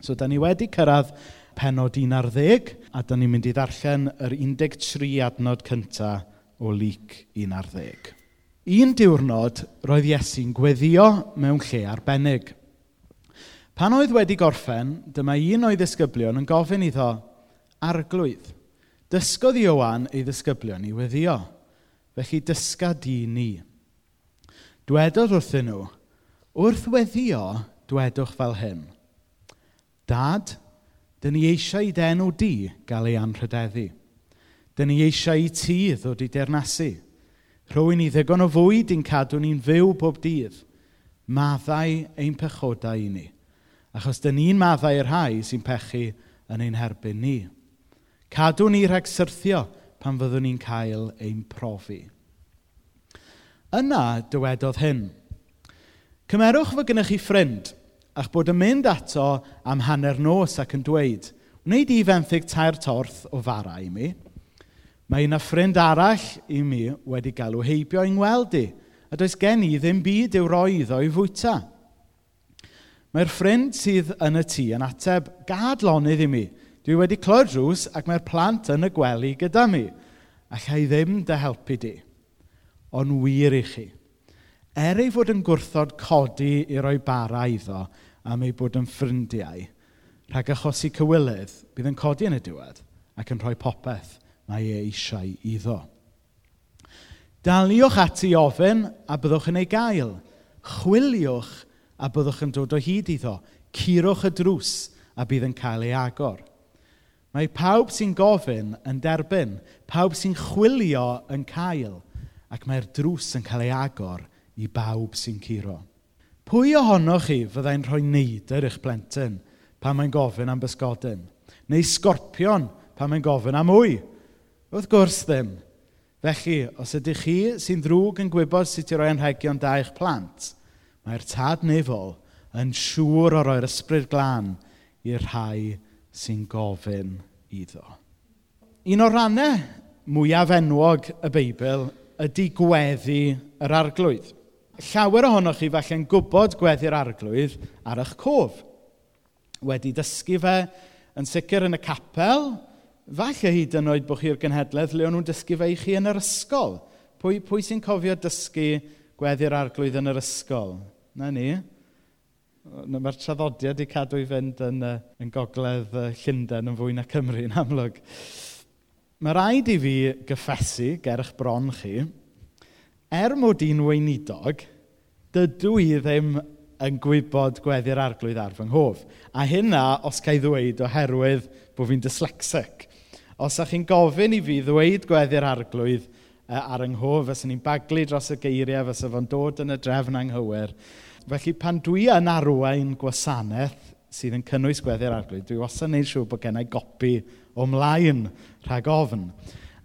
So, da ni wedi cyrraedd penod 11, a da ni'n mynd i ddarllen yr 13 adnod cyntaf o lyc 11. Un diwrnod, roedd Iesu'n gweddio mewn lle arbennig. Pan oedd wedi gorffen, dyma un o'i ddisgyblion yn gofyn iddo arglwydd. Dysgodd Iowan ei ddisgyblion i weddio. Felly dysga di ni. Dwedodd wrthyn nhw, wrth weddio, dwedwch fel hyn – Dad, dyn ni eisiau i denw di gael ei anrhydeddu. Dyn ni eisiau i ti ddod i dernasu. Rhywun i ddigon o fwyd i'n cadw ni'n fyw bob dydd. Maddau ein pechodau i ni. Achos dyn ni'n maddau yr rhai sy'n pechu yn ein herbyn ni. Cadw ni rhag syrthio pan fyddwn ni'n cael ein profi. Yna dywedodd hyn. Cymerwch fod gennych chi ffrind – Ach bod yn mynd ato am hanner nos ac yn dweud, wneud i fenthyg tair torth o fara i mi. Mae un ffrind arall i mi wedi galw heibio i'n weld i, a does gen i ddim byd i'w roi iddo i fwyta. Mae'r ffrind sydd yn y tŷ yn ateb, gad lonydd i mi. Dwi wedi clywed rws ac mae'r plant yn y gwely gyda mi. Allai ddim dy helpu di, ond wir i chi. Er ei fod yn gwrthod codi i roi bara iddo, am ei bod yn ffrindiau, rhag achosi cywilydd bydd yn codi yn y diwedd ac yn rhoi popeth mae e eisiau iddo. Daliwch ati ofyn a byddwch yn ei gael. Chwiliwch a byddwch yn dod o hyd iddo. Curwch y drws a bydd yn cael ei agor. Mae pawb sy'n gofyn yn derbyn, pawb sy'n chwilio yn cael, ac mae'r drws yn cael ei agor i bawb sy'n curo. Pwy ohonoch chi fyddai'n rhoi neidr i'ch plentyn pan mae'n gofyn am bysgodyn? Neu sgorpion pan mae'n gofyn am mwy? Wrth gwrs ddim. Felly, os ydych chi sy'n ddrwg yn gwybod sut i roi anrhegion da i'ch plant, mae'r tad nefol yn siŵr o roi'r ysbryd glân i'r rhai sy'n gofyn iddo. Un o'r rannau mwyaf enwog y Beibl ydy gweddi yr arglwydd llawer ohonoch chi falle'n gwybod gweddi'r arglwydd ar eich cof. Wedi dysgu fe yn sicr yn y capel, falle hyd yn oed bod chi'r genhedlaeth le o'n nhw'n dysgu fe i chi yn yr ysgol. Pwy, pwy sy'n cofio dysgu gweddi'r arglwydd yn yr ysgol? Na ni. Mae'r traddodiad i cadw i fynd yn, yn gogledd Llundain yn fwy na Cymru yn amlwg. Mae rhaid i fi gyffesu ger eich bron chi er mod i'n weinidog, dydw i ddim yn gwybod gweddi'r arglwydd ar fy nghof. A hynna, os cael ddweud, oherwydd bod fi'n dyslexic. Os ydych chi'n gofyn i fi ddweud gweddi'r arglwydd ar yng nghof, fes ni'n baglu dros y geiriau, fysa fo'n dod yn y drefn anghywir. Felly, pan dwi yn arwain gwasanaeth sydd yn cynnwys gweddi'r arglwydd, dwi wastad yn gwneud siŵr bod gennau gopi o mlaen rhag ofn.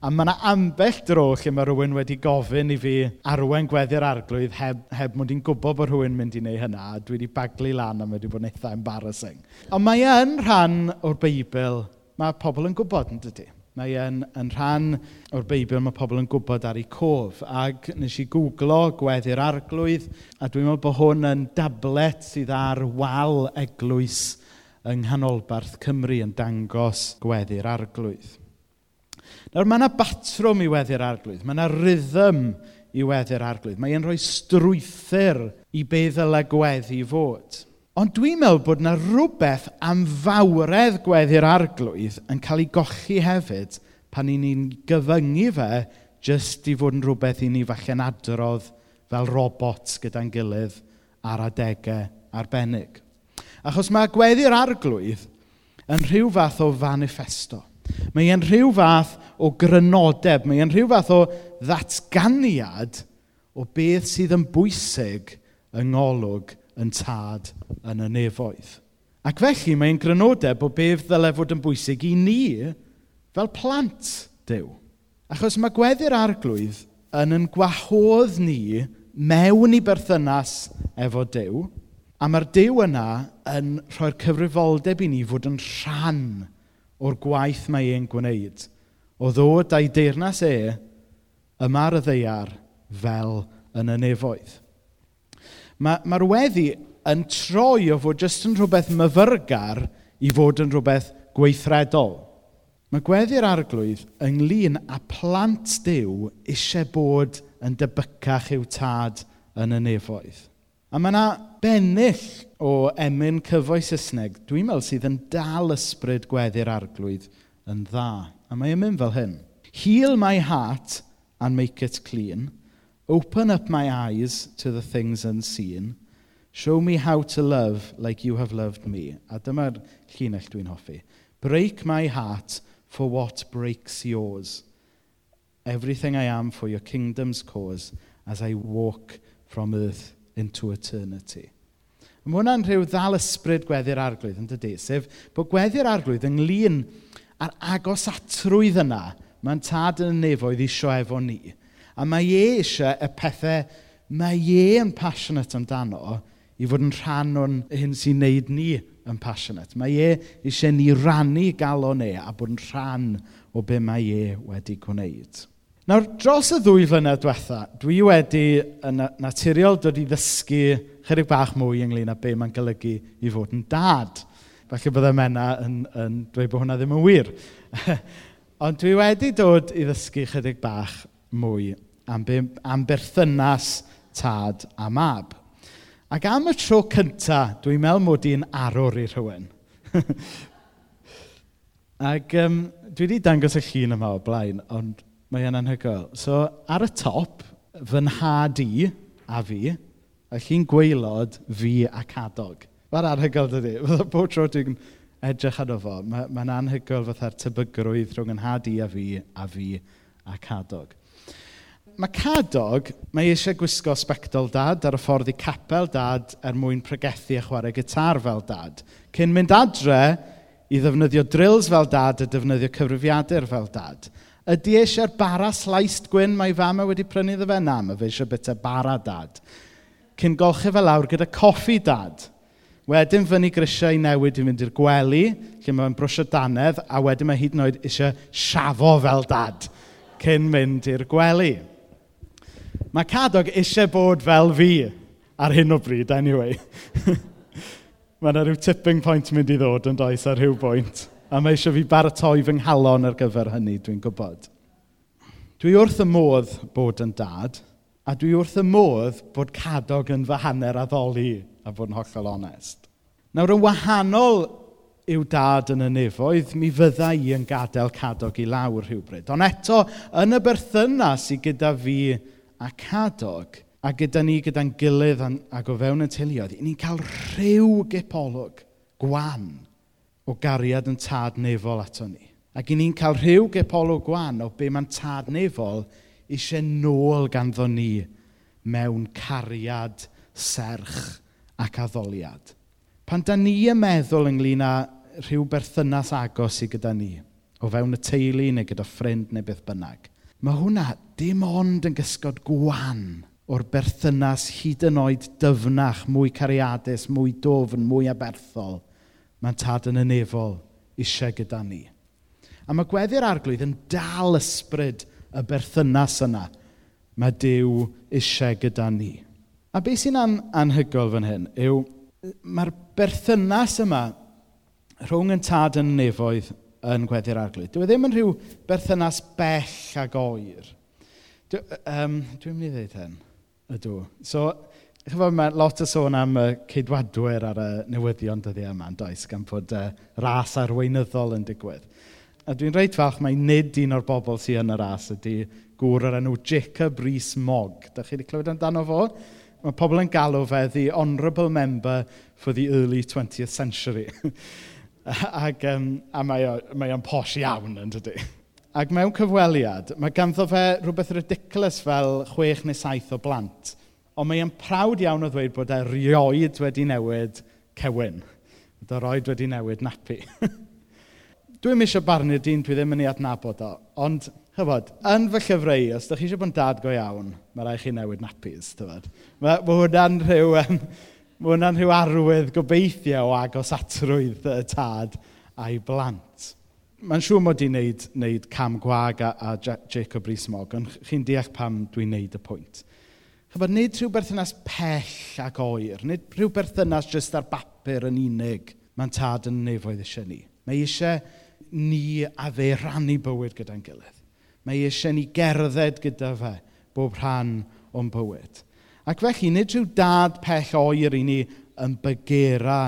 A mae yna ambell dro lle mae rhywun wedi gofyn i fi arwen gweddi'r arglwydd heb, heb mod i'n gwybod bod rhywun mynd i wneud hynna. A dwi wedi baglu lan a mae wedi bod yn eitha embarrassing. Ond mae yn rhan o'r Beibl, mae pobl yn gwybod yn dydy. Mae yn, yn rhan o'r Beibl, mae pobl yn gwybod ar ei cof. Ac nes i googlo gweddi'r arglwydd, a dwi'n meddwl bod hwn yn dablet sydd ar wal eglwys yng nghanolbarth Cymru yn dangos gweddi'r arglwydd. Nawr, mae yna batrwm i weddi'r arglwydd. Mae yna rhythm i weddi'r arglwydd. Mae e'n rhoi strwythyr i be ddylai gweddi fod. Ond dwi'n meddwl bod yna rhywbeth am fawredd gweddi'r arglwydd yn cael ei gochi hefyd pan i ni'n gyfyngu fe jyst i fod yn rhywbeth i ni falle'n adrodd fel robot gyda'n gilydd ar adegau arbennig. Achos mae gweddi'r arglwydd yn rhyw fath o fanifesto. Mae e'n rhyw fath o grynodeb, mae e'n rhyw fath o ddatganiad o beth sydd yn bwysig yng ngolwg yn tad yn y nefoedd. Ac felly mae'n grynodeb o beth ddylai fod yn bwysig i ni fel plant Dyw. Achos mae gweddi'r arglwydd yn yn gwahodd ni mewn i berthynas efo Dyw, a mae'r Dyw yna yn rhoi'r cyfrifoldeb i ni fod yn rhan o'r gwaith mae e'n gwneud. O ddod a'i deyrnas e yma ar y ddeiar fel yn y nefoedd. Mae'r ma, weddi yn troi o fod jyst yn rhywbeth myfyrgar i fod yn rhywbeth gweithredol. Mae gweddi'r arglwydd ynglyn â plant dew eisiau bod yn debycach i'w tad yn y nefoedd. A mae yna bennill o emyn cyfoes Saesneg, dwi'n meddwl sydd yn dal ysbryd gweddi'r arglwydd yn dda. A mae mynd fel hyn. Heal my heart and make it clean. Open up my eyes to the things unseen. Show me how to love like you have loved me. A dyma'r llinell dwi'n hoffi. Break my heart for what breaks yours. Everything I am for your kingdom's cause as I walk from earth into eternity. Mae hwnna'n rhyw ddal ysbryd gweddi'r arglwydd yn dydy, sef bod gweddi'r arglwydd ynglyn a'r agos atrwydd yna mae'n tad yn y nefoedd isio efo ni. A mae e eisiau y pethau mae e yn passionate amdano i fod yn rhan o'n hyn sy'n neud ni yn passionate. Mae e eisiau ni rannu galon e a bod yn rhan o be mae e wedi gwneud. Nawr, dros y ddwy flynedd diwetha, dwi wedi yn naturiol dod i ddysgu chydig bach mwy ynglyn â be mae'n golygu i fod yn dad. Felly byddai Mena yn, yn dweud bod hwnna ddim yn wir. Ond dwi wedi dod i ddysgu chydig bach mwy am, be, am berthynas tad a mab. Ac am y tro cyntaf, dwi'n meddwl mod i'n arwr i rhywun. Ac um, dwi wedi dangos y llun yma o blaen, ond Mae yna'n anhygoel. So, ar y top, fy nhad i a fi, a chi'n gweilod fi a cadog. Mae'n anhygoel dydy. Fydda bod tro dwi'n edrych arno fo, mae'n ma, anhygoel fatha'r tebygrwydd rhwng yn nhad i a fi a fi a cadog. Mae cadog, mae eisiau gwisgo sbectol dad ar y ffordd i capel dad er mwyn pregethu a chwarae gitar fel dad. Cyn mynd adre, i ddefnyddio drills fel dad a defnyddio cyfrifiadur fel dad. Ydy eisiau'r bara slaist gwyn mae fama wedi prynu ddo fe? Na, mae fe eisiau bita bara, dad. Cyn golchi fel lawr gyda coffi, dad. Wedyn fyny grisiau i newid i fynd i'r gwely, lle mae'n brwsio danedd, a wedyn mae hyd yn oed eisiau siafo fel dad cyn mynd i'r gwely. Mae Cadog eisiau bod fel fi, ar hyn o bryd, anyway. mae yna rhyw tipping point mynd i ddod yn does ar rhyw bwynt. A mae eisiau fi baratoi fy nghalon ar gyfer hynny, dwi'n gwybod. Dwi wrth y modd bod yn dad, a dwi wrth y modd bod cadog yn fy hanner addoli a bod yn hollol onest. Nawr, yn wahanol yw dad yn y nefoedd, mi fydda i yn gadael cadog i lawr rhywbryd. Ond eto, yn y berthynas i gyda fi a cadog, a gyda ni gyda'n gilydd ac o fewn y teuluoedd, ni'n cael rhyw gipolwg gwan o gariad yn tad nefol ato ni. Ac i ni'n cael rhyw gepolwg gwan o be mae'n tad nefol eisiau nôl ganddo ni mewn cariad serch ac addoliad. Pan da ni yn meddwl ynglyn â rhyw berthynas agos i gyda ni, o fewn y teulu neu gyda ffrind neu beth bynnag, mae hwnna dim ond yn gysgod gwan o'r berthynas hyd yn oed dyfnach, mwy cariadus, mwy dofn, mwy aberthol mae'n tad yn y nefol eisiau gyda ni. A mae gweddi'r arglwydd yn dal ysbryd y berthynas yna. Mae Dyw eisiau gyda ni. A beth sy'n an anhygol fan hyn yw mae'r berthynas yma rhwng yn tad yn nefoedd yn gweddi'r arglwydd. Dwi e ddim yn rhyw berthynas bell ag oer. Dwi, um, dwi'n mynd i ddweud hyn. Ydw. So, Chyfod, mae lot o sôn am y ceidwadwyr ar y newyddion dyddi yma, yn does, gan bod uh, ras arweinyddol yn digwydd. A dwi'n reit falch mae nid un o'r bobl sy'n yn y ras ydy gŵr o'r enw Jacob Rees-Mogg. Da chi wedi clywed amdano fo? Mae pobl yn galw fe the honourable member for the early 20th century. Ac, um, a mae o'n mae o'n posh iawn, yn dydy. Ac mewn cyfweliad, mae ganddo fe rhywbeth ridiculous fel chwech neu saith o blant – ond mae e'n prawd iawn o ddweud bod e rioed wedi newid cewyn. Bod e roed wedi newid napu. Dwi'n eisiau barnu'r dyn dwi ddim yn ei adnabod o, ond Chyfod, yn fy llyfrau, os ydych chi eisiau bod yn dad go iawn, mae rai chi newid napis, tyfod. Mae, mae hwnna'n rhyw, um, mae hwnna'n rhyw arwydd gobeithio o agos atrwydd y tad a'i blant. Mae'n siŵr mod i'n neud, neud cam gwag a, a Jacob Rees-Mogg, ond chi'n deall pam dwi'n neud y pwynt. Chyfod, nid rhyw berthynas pell ac oer, nid rhyw berthynas jyst ar bapur yn unig mae'n tad yn nefoedd eisiau ni. Mae eisiau ni a fe rannu bywyd gyda'n gilydd. Mae eisiau ni gerdded gyda fe bob rhan o'n bywyd. Ac felly, nid rhyw dad pell oer i ni yn bygera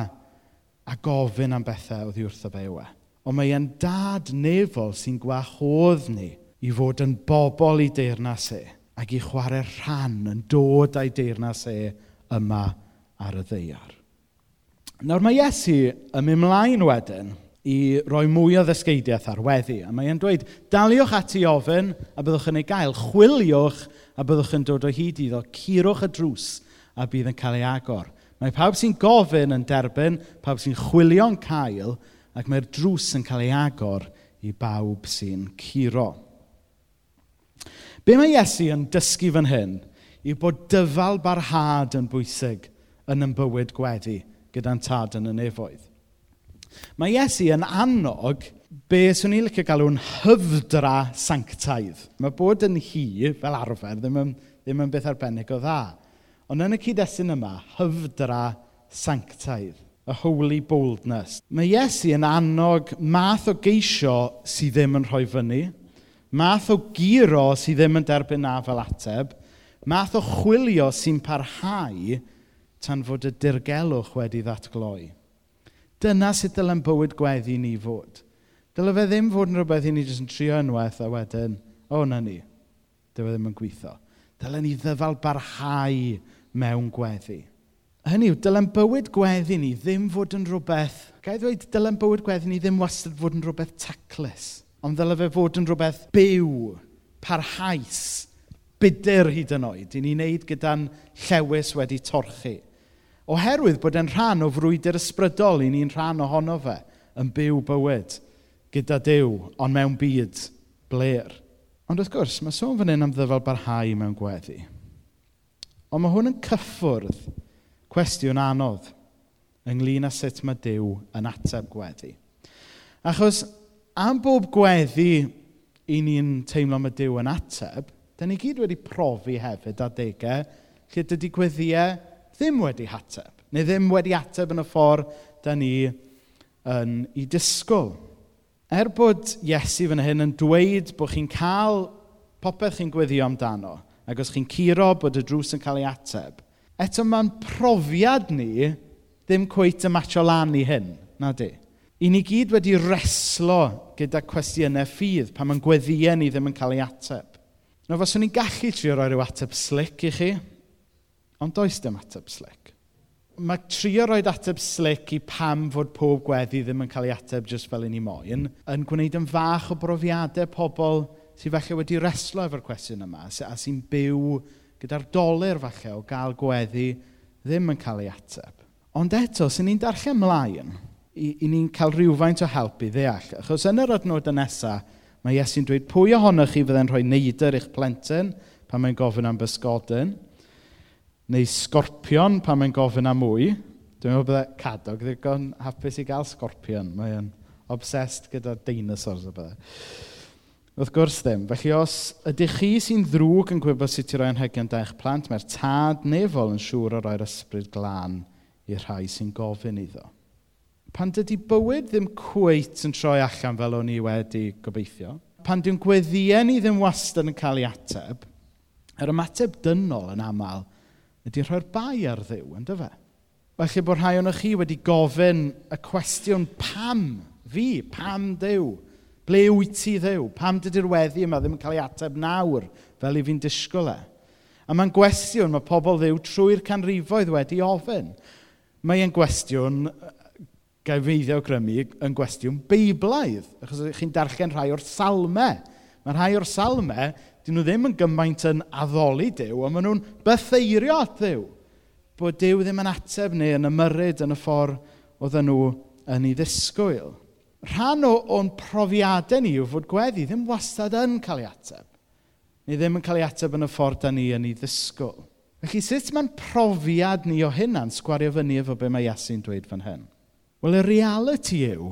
a gofyn am bethau oedd i wrtho fe yw e. Ond mae e'n dad nefol sy'n gwahodd ni i fod yn bobl i deyrnas e ac i chwarae rhan yn dod a'i deyrnas e yma ar y ddeiar. Nawr mae Iesu yn mynd mlaen wedyn i roi mwy o ddysgeidiaeth ar weddi. A mae'n dweud, daliwch ati ofyn a byddwch yn ei gael. Chwiliwch a byddwch yn dod o hyd iddo. Curwch y drws a bydd yn cael ei agor. Mae pawb sy'n gofyn yn derbyn, pawb sy'n chwilio'n cael, ac mae'r drws yn cael ei agor i bawb sy'n curo. Be mae Iesu yn dysgu fan hyn yw bod dyfal barhad yn bwysig yn yn bywyd gweddi gyda'n tad yn y nefoedd. Mae Iesu yn annog be swn i'n licio galw'n hyfdra sanctaidd. Mae bod yn hi, fel arfer, ddim yn, ddim yn beth arbennig o dda. Ond yn y cyd-destun yma, hyfdra sanctaidd, a holy boldness. Mae Iesu yn annog math o geisio sydd ddim yn rhoi fyny, math o giro sydd ddim yn derbyn na fel ateb, math o chwilio sy'n parhau tan fod y dirgelwch wedi ddatgloi. Dyna sut dylen bywyd gweddi ni fod. Dyle fe ddim fod yn rhywbeth i ni jyst yn trio unwaith a wedyn, o, oh, na ni, dyw e ddim yn gweithio. Dylen ni ddyfal barhau mewn gweddi. Hynny yw, dylen bywyd gweddi ni ddim fod yn rhywbeth... gael ddweud, dylen bywyd gweddi ni ddim wastad fod yn rhywbeth taclus. Ond ddyle fe fod yn rhywbeth byw, parhaus, byder hyd yn oed, i ni wneud gyda'n llewis wedi torchu. Oherwydd bod e'n rhan o frwydr ysbrydol i ni'n rhan ohono fe, yn byw bywyd gyda Dyw, ond mewn byd bler. Ond wrth gwrs, mae sôn fan hyn am ddyfal barhau mewn gweddi. Ond mae hwn yn cyffwrdd cwestiwn anodd ynglyn â sut mae Dyw yn ateb gweddi. Achos am bob gweddi i ni'n teimlo mae Dyw yn ateb, da ni gyd wedi profi hefyd adegau lle dydy gweddiau ddim wedi ateb, neu ddim wedi ateb yn y ffordd da ni yn ei disgwyl. Er bod Iesu fan hyn yn dweud bod chi'n cael popeth chi'n gweddio amdano, ac os chi'n curo bod y drws yn cael ei ateb, eto mae'n profiad ni ddim cweith y matcho lan i hyn, na di? i ni gyd wedi reslo gyda cwestiynau ffydd pan mae'n gweddiau ni ddim yn cael ei ateb. Na fos ni'n gallu trio roi rhyw ateb slic i chi, ond does dim ateb slic. Mae trio roi ateb slic i pam fod pob gweddi ddim yn cael ei ateb jyst fel un i moyn, yn gwneud yn fach o brofiadau pobl sydd falle wedi reslo efo'r cwestiwn yma, a sy'n byw gyda'r doler falle o gael gweddi ddim yn cael ei ateb. Ond eto, sy'n ni'n darllen mlaen, i, i ni'n cael rhywfaint o help i ddeall. Achos yn yr adnod nesaf, mae Iesu'n dweud pwy ohonoch chi fydde'n rhoi neidr i'ch plentyn pan mae'n gofyn am bysgodyn, neu sgorpion pan mae'n gofyn am mwy. Dwi'n meddwl bydde cadog ddigon hapus i gael sgorpion. Mae'n obsessed gyda dinosaurs o bydde. Wrth gwrs ddim. Felly os ydych chi sy'n ddrwg yn gwybod sut i roi anhegion da eich plant, mae'r tad nefol yn siŵr o roi'r ysbryd glân i'r rhai sy'n gofyn iddo pan dydy bywyd ddim cweit yn troi allan fel o'n i wedi gobeithio, pan dwi'n gweddïau ni ddim wastad yn cael ei ateb, yr ymateb dynol yn aml ydy rhoi'r bai ar ddiw, ynddo fe? Felly bod rhai o'n chi wedi gofyn y cwestiwn pam fi, pam ddiw, Ble wyt ti ddiw, Pam dydy'r weddi yma ddim yn cael ei ateb nawr fel i fi'n disgwyl e? A mae'n gwestiwn mae pobl ddiw trwy'r canrifoedd wedi ofyn. Mae'n gwestiwn gael feiddi awgrymu yn gwestiwn beiblaidd, achos chi'n darllen rhai o'r salmau. Mae rhai o'r salmau, dyn nhw ddim yn gymaint yn addoli Dyw, ond maen nhw'n bytheirio at Dyw. Bod Dyw ddim yn ateb neu yn ymyryd yn y ffordd oedden nhw yn ei ddisgwyl. Rhan o, o'n profiadau ni yw fod gweddi ddim wastad yn cael ei ateb. Neu ddim yn cael ei ateb yn y ffordd da ni yn ei ddisgwyl. Felly sut mae'n profiad ni o hynna'n sgwario fyny efo be mae Iesu'n dweud fan hyn? Wel, y reality yw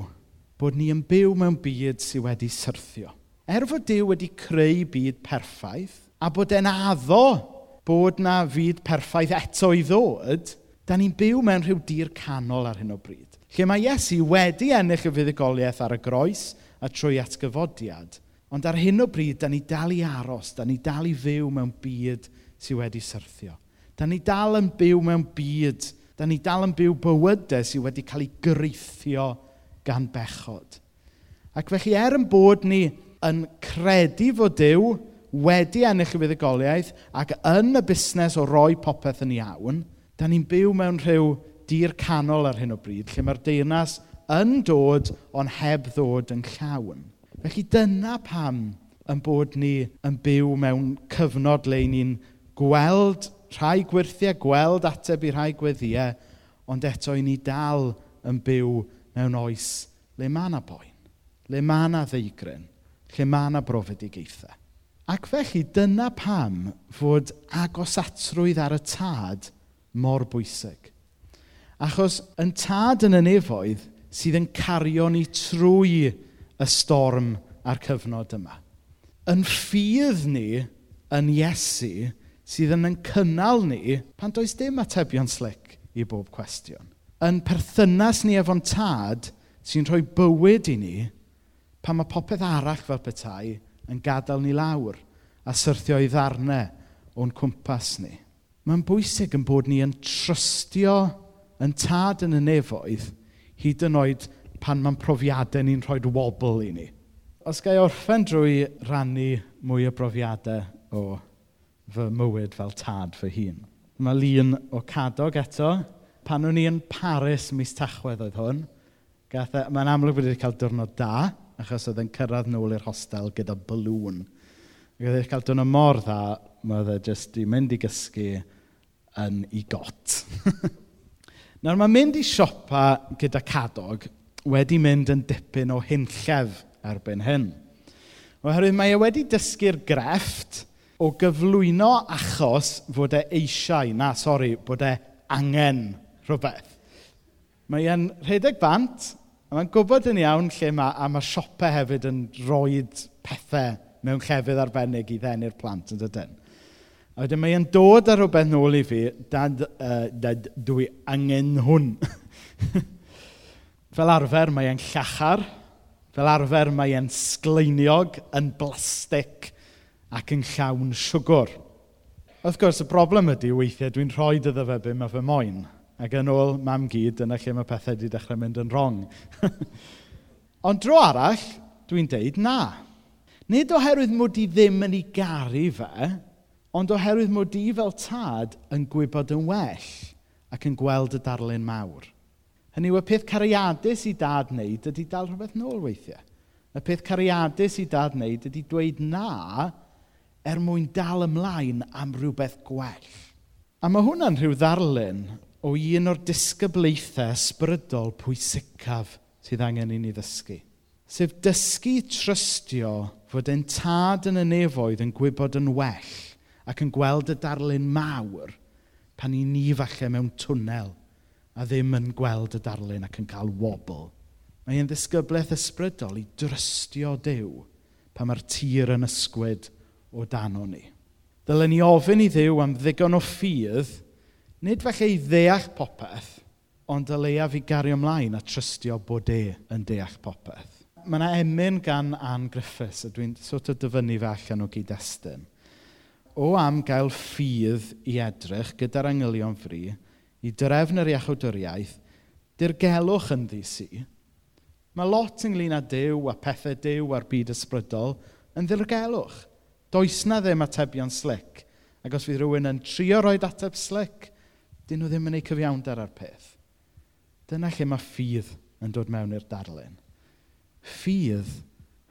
bod ni yn byw mewn byd sydd wedi syrthio. Er fod Dyw wedi creu byd perffaith, a bod e'n addo bod na fyd perffaith eto i ddod, da ni'n byw mewn rhyw dir canol ar hyn o bryd. Lle mae Iesu wedi ennill y fuddugoliaeth ar y groes a trwy atgyfodiad, ond ar hyn o bryd, da ni dal i aros, da ni dal i fyw mewn byd sydd wedi syrthio. Da ni dal yn byw mewn byd sydd Da ni dal yn byw bywydau sydd wedi cael ei greithio gan bechod. Ac felly, er yn bod ni yn credu fod Dyw wedi ennill y fuddugoliaeth ac yn y busnes o roi popeth yn iawn, da ni'n byw mewn rhyw dir canol ar hyn o bryd, lle mae'r deyrnas yn dod ond heb ddod yn llawn. Felly dyna pam yn bod ni yn byw mewn cyfnod le ni'n gweld Rhai gwirthiau gweld ateb i rhai gweddiau, ond eto i ni dal yn byw mewn oes le mae yna boen, le mae yna ddeigryn, lle mae yna brofedigaethau. Ac felly dyna pam fod agosatrwydd ar y tad mor bwysig. Achos yn tad yn y nefoedd sydd yn cario ni trwy y storm a'r cyfnod yma. Yn ffydd ni yn Iesu, sydd yn yn cynnal ni pan does dim atebion slic i bob cwestiwn. Yn perthynas ni efo'n tad sy'n rhoi bywyd i ni pan mae popeth arall fel petai yn gadael ni lawr a syrthio i ddarnau o'n cwmpas ni. Mae'n bwysig yn bod ni yn trystio yn tad yn y nefoedd hyd yn oed pan mae'n profiadau ni'n rhoi wobl i ni. Os gai orffen drwy rannu mwy o brofiadau o fy mywyd fel tad fy hun. Mae lun o cadog eto. Pan o'n i yn Paris mis tachwedd oedd hwn, e- mae'n amlwg wedi cael diwrnod da, achos oedd yn cyrraedd nôl i'r hostel gyda balŵn. Ac oedd wedi cael diwrnod mor dda, mae oedd e jyst i mynd i gysgu yn i got. Nawr mae mynd i siopa gyda cadog wedi mynd yn dipyn o hunllef erbyn hyn. Oherwydd mae e wedi dysgu'r grefft o gyflwyno achos fod e eisiau, na, sori, bod e angen rhywbeth. Mae e'n rhedeg bant, a mae'n gwybod yn iawn lle mae, a mae siopau hefyd yn rhoi pethau mewn llefydd arbennig i ddenu'r plant yn dydyn. A wedyn mae e'n dod ar rhywbeth nôl i fi, dad, uh, dad dwi angen hwn. fel arfer mae e'n llachar, fel arfer mae e'n sgleiniog, yn blastig, ac yn llawn siwgr. Wrth gwrs, y broblem ydy weithiau dwi'n rhoi iddo fe be mae fy moyn. Ac yn ôl mam gyd, yna lle mae pethau wedi dechrau mynd yn wrong. Ond dro arall, dwi'n deud na. Nid oherwydd mod i ddim yn ei garu fe, ond oherwydd mod i fel tad yn gwybod yn well ac yn gweld y darlun mawr. Hynny yw, y peth cariadus i dad wneud ydy dal rhywbeth nôl weithiau. Y peth cariadus i dad wneud ydy dweud na er mwyn dal ymlaen am rhywbeth gwell. A mae hwnna'n rhyw ddarlun o un o'r disgyblaethau ysbrydol pwysicaf sydd angen i ni ddysgu. Sef dysgu trystio fod ein tad yn y nefoedd yn gwybod yn well ac yn gweld y darlun mawr pan i ni falle mewn twnnel a ddim yn gweld y darlun ac yn cael wobl. Mae e'n ddisgyblaeth ysbrydol i drystio Dyw pan mae'r tir yn ysgwyd o dano ni. Dylen ni ofyn i ddiw am ddigon o ffydd, nid falle i ddeall popeth, ond dyleaf i gario ymlaen a trystio bod e yn deall popeth. Mae yna emyn gan Anne Griffiths, a dwi'n sort of dyfynnu fe allan o gyd-destun, o am gael ffydd i edrych gyda'r angylion fri, i drefn yr iachawdwriaeth, dirgelwch yn ddisi. Mae lot ynglyn â dew a pethau dew a'r byd ysbrydol yn ddirgelwch. Does na ddim atebion slic. Ac os fydd rhywun yn trio roi ateb slic, dyn nhw ddim yn ei cyfiawnder ar peth. Dyna lle mae ffydd yn dod mewn i'r darlun. Ffydd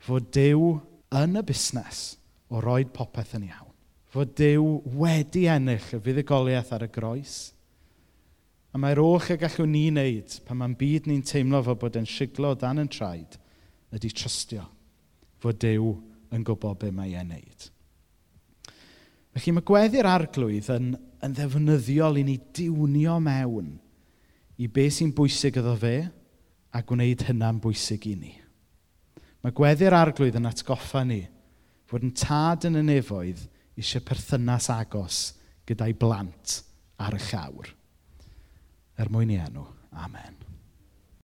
fod dew yn y busnes o roed popeth yn iawn. Fod dew wedi ennill y fuddugoliaeth ar y groes. A mae'r oll y gallwn ni wneud pan mae'n byd ni'n teimlo fod bod yn siglo dan yn traed ydy trystio fod Dyw yn gwybod be mae e'n wneud. Felly mae gweddi'r arglwydd yn, yn ddefnyddiol i ni diwnio mewn i be sy'n bwysig iddo fe a gwneud hynna'n bwysig i ni. Mae gweddi'r arglwydd yn atgoffa ni fod yn tad yn y nefoedd eisiau perthynas agos gyda'i blant ar y llawr. Er mwyn i enw. Amen.